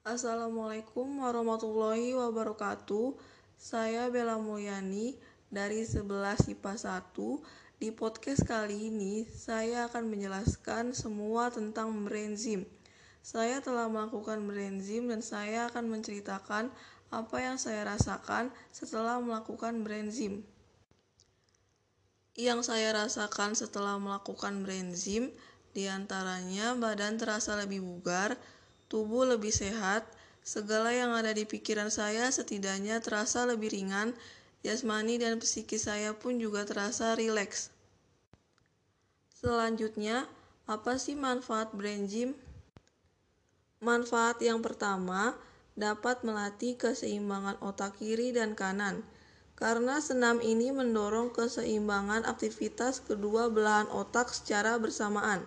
Assalamualaikum warahmatullahi wabarakatuh. Saya Bella Mulyani dari 11 IPA 1. Di podcast kali ini, saya akan menjelaskan semua tentang brenzim. Saya telah melakukan brenzim dan saya akan menceritakan apa yang saya rasakan setelah melakukan brenzim. Yang saya rasakan setelah melakukan brenzim, di antaranya badan terasa lebih bugar, tubuh lebih sehat, segala yang ada di pikiran saya setidaknya terasa lebih ringan, jasmani dan psikis saya pun juga terasa rileks. Selanjutnya, apa sih manfaat brain gym? Manfaat yang pertama, dapat melatih keseimbangan otak kiri dan kanan. Karena senam ini mendorong keseimbangan aktivitas kedua belahan otak secara bersamaan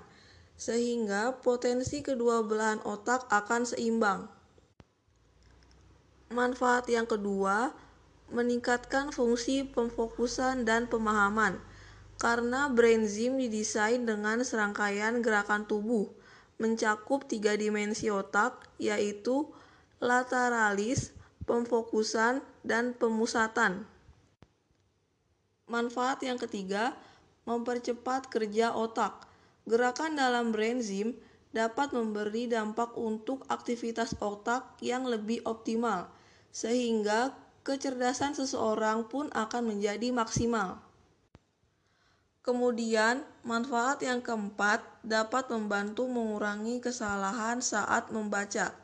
sehingga potensi kedua belahan otak akan seimbang. Manfaat yang kedua, meningkatkan fungsi pemfokusan dan pemahaman. Karena brain didesain dengan serangkaian gerakan tubuh, mencakup tiga dimensi otak, yaitu lateralis, pemfokusan, dan pemusatan. Manfaat yang ketiga, mempercepat kerja otak Gerakan dalam brain dapat memberi dampak untuk aktivitas otak yang lebih optimal, sehingga kecerdasan seseorang pun akan menjadi maksimal. Kemudian, manfaat yang keempat dapat membantu mengurangi kesalahan saat membaca.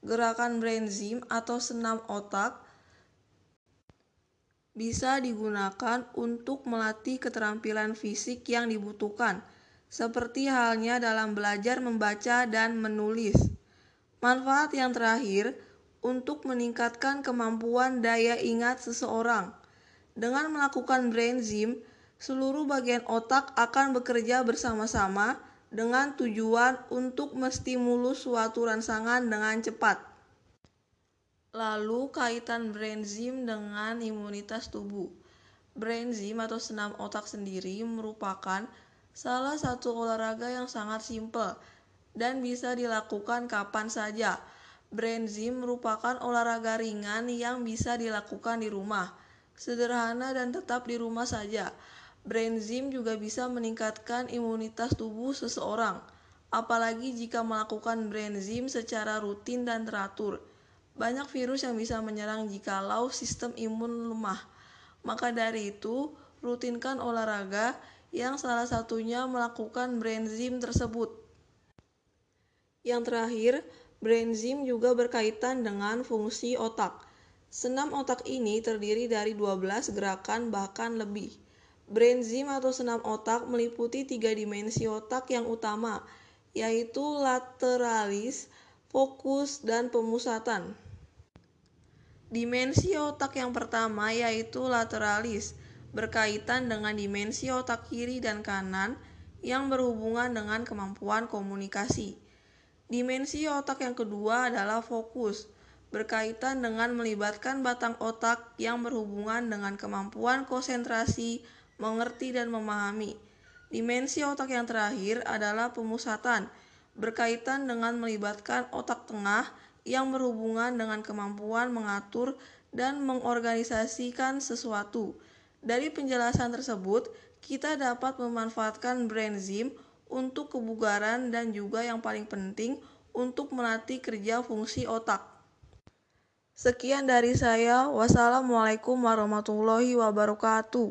Gerakan brain atau senam otak bisa digunakan untuk melatih keterampilan fisik yang dibutuhkan seperti halnya dalam belajar membaca dan menulis. Manfaat yang terakhir untuk meningkatkan kemampuan daya ingat seseorang. Dengan melakukan brain gym, seluruh bagian otak akan bekerja bersama-sama dengan tujuan untuk menstimulus suatu rangsangan dengan cepat. Lalu kaitan brain gym dengan imunitas tubuh. Brain gym atau senam otak sendiri merupakan salah satu olahraga yang sangat simpel dan bisa dilakukan kapan saja. Brain gym merupakan olahraga ringan yang bisa dilakukan di rumah, sederhana dan tetap di rumah saja. Brain gym juga bisa meningkatkan imunitas tubuh seseorang, apalagi jika melakukan brain gym secara rutin dan teratur. Banyak virus yang bisa menyerang jikalau sistem imun lemah. Maka dari itu, rutinkan olahraga yang salah satunya melakukan brain gym tersebut. Yang terakhir, brain gym juga berkaitan dengan fungsi otak. Senam otak ini terdiri dari 12 gerakan bahkan lebih. Brain gym atau senam otak meliputi tiga dimensi otak yang utama, yaitu lateralis, fokus, dan pemusatan. Dimensi otak yang pertama yaitu lateralis berkaitan dengan dimensi otak kiri dan kanan yang berhubungan dengan kemampuan komunikasi. Dimensi otak yang kedua adalah fokus, berkaitan dengan melibatkan batang otak yang berhubungan dengan kemampuan konsentrasi, mengerti, dan memahami. Dimensi otak yang terakhir adalah pemusatan, berkaitan dengan melibatkan otak tengah yang berhubungan dengan kemampuan mengatur dan mengorganisasikan sesuatu. Dari penjelasan tersebut, kita dapat memanfaatkan brain gym untuk kebugaran dan juga yang paling penting untuk melatih kerja fungsi otak. Sekian dari saya. Wassalamualaikum warahmatullahi wabarakatuh.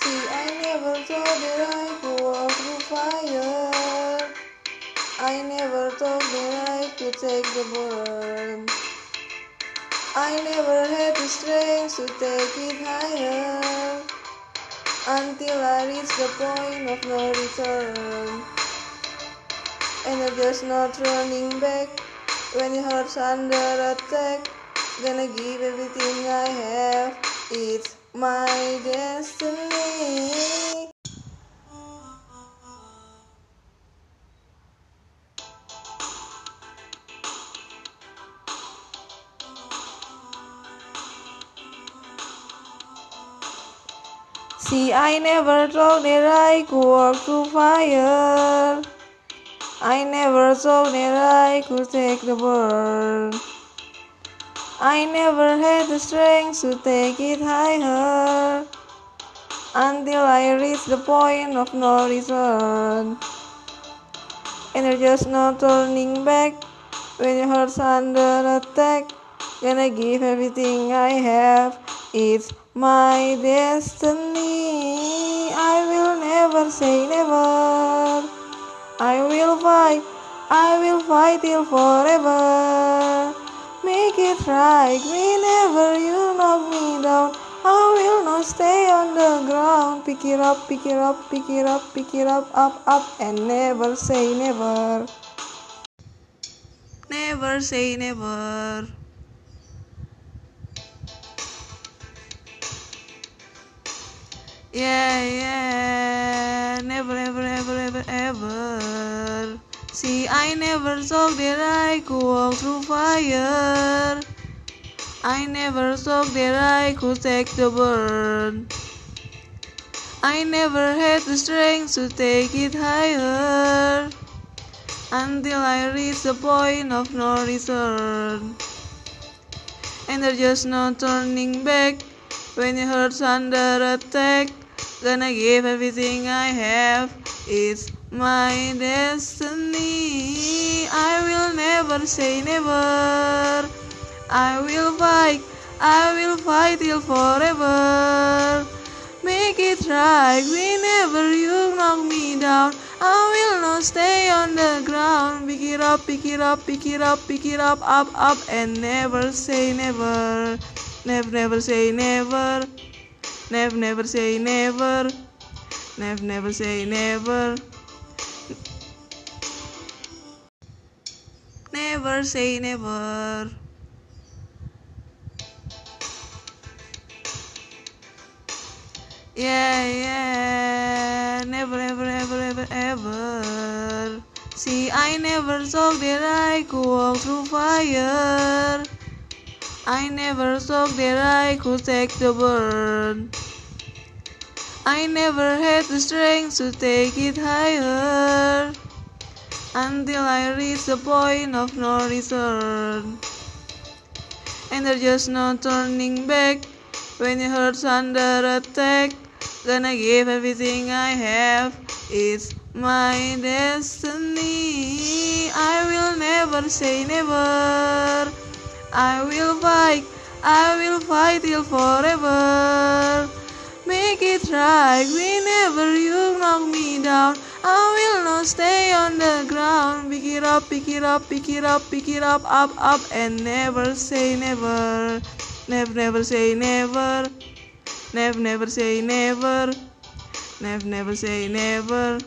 See, I never thought that I could walk fire. I never thought that I could take the. I never had the strength to take it higher until I reached the point of no return. And there's no turning back when your heart's under attack. Gonna give everything I have, it's my destiny. See, I never thought that I could walk through fire. I never thought that I could take the burn. I never had the strength to take it higher until I reached the point of no return. And there's just no turning back when your heart's under attack. Gonna give everything I have, it's my destiny. I will never say never. I will fight, I will fight till forever. Make it right whenever you knock me down. I will not stay on the ground. Pick it up, pick it up, pick it up, pick it up, up, up, and never say never. Never say never. Yeah, yeah, never, ever, ever, ever, ever. See, I never thought that I could walk through fire. I never thought that I could take the burn. I never had the strength to take it higher until I reached the point of no return. And there's just no turning back when your heart's under attack. Gonna give everything I have, it's my destiny. I will never say never. I will fight, I will fight till forever. Make it right whenever you knock me down. I will not stay on the ground. Pick it up, pick it up, pick it up, pick it up, up, up, and never say never. Never, never say never. Never, never say never. Never, never say never. Never say never. Yeah, yeah, never, ever, ever, ever, ever. See, I never thought that I could walk through fire. I never thought that I could take the burn. I never had the strength to take it higher until I reached the point of no return. And there's just no turning back when it hurts under attack. Gonna give everything I have, it's my destiny. I will never say never. I will fight, I will fight till forever. Make it right whenever you knock me down. I will not stay on the ground. Pick it up, pick it up, pick it up, pick it up, up, up, and never say never. Never, never say never. Never, never say never. Never, never say never.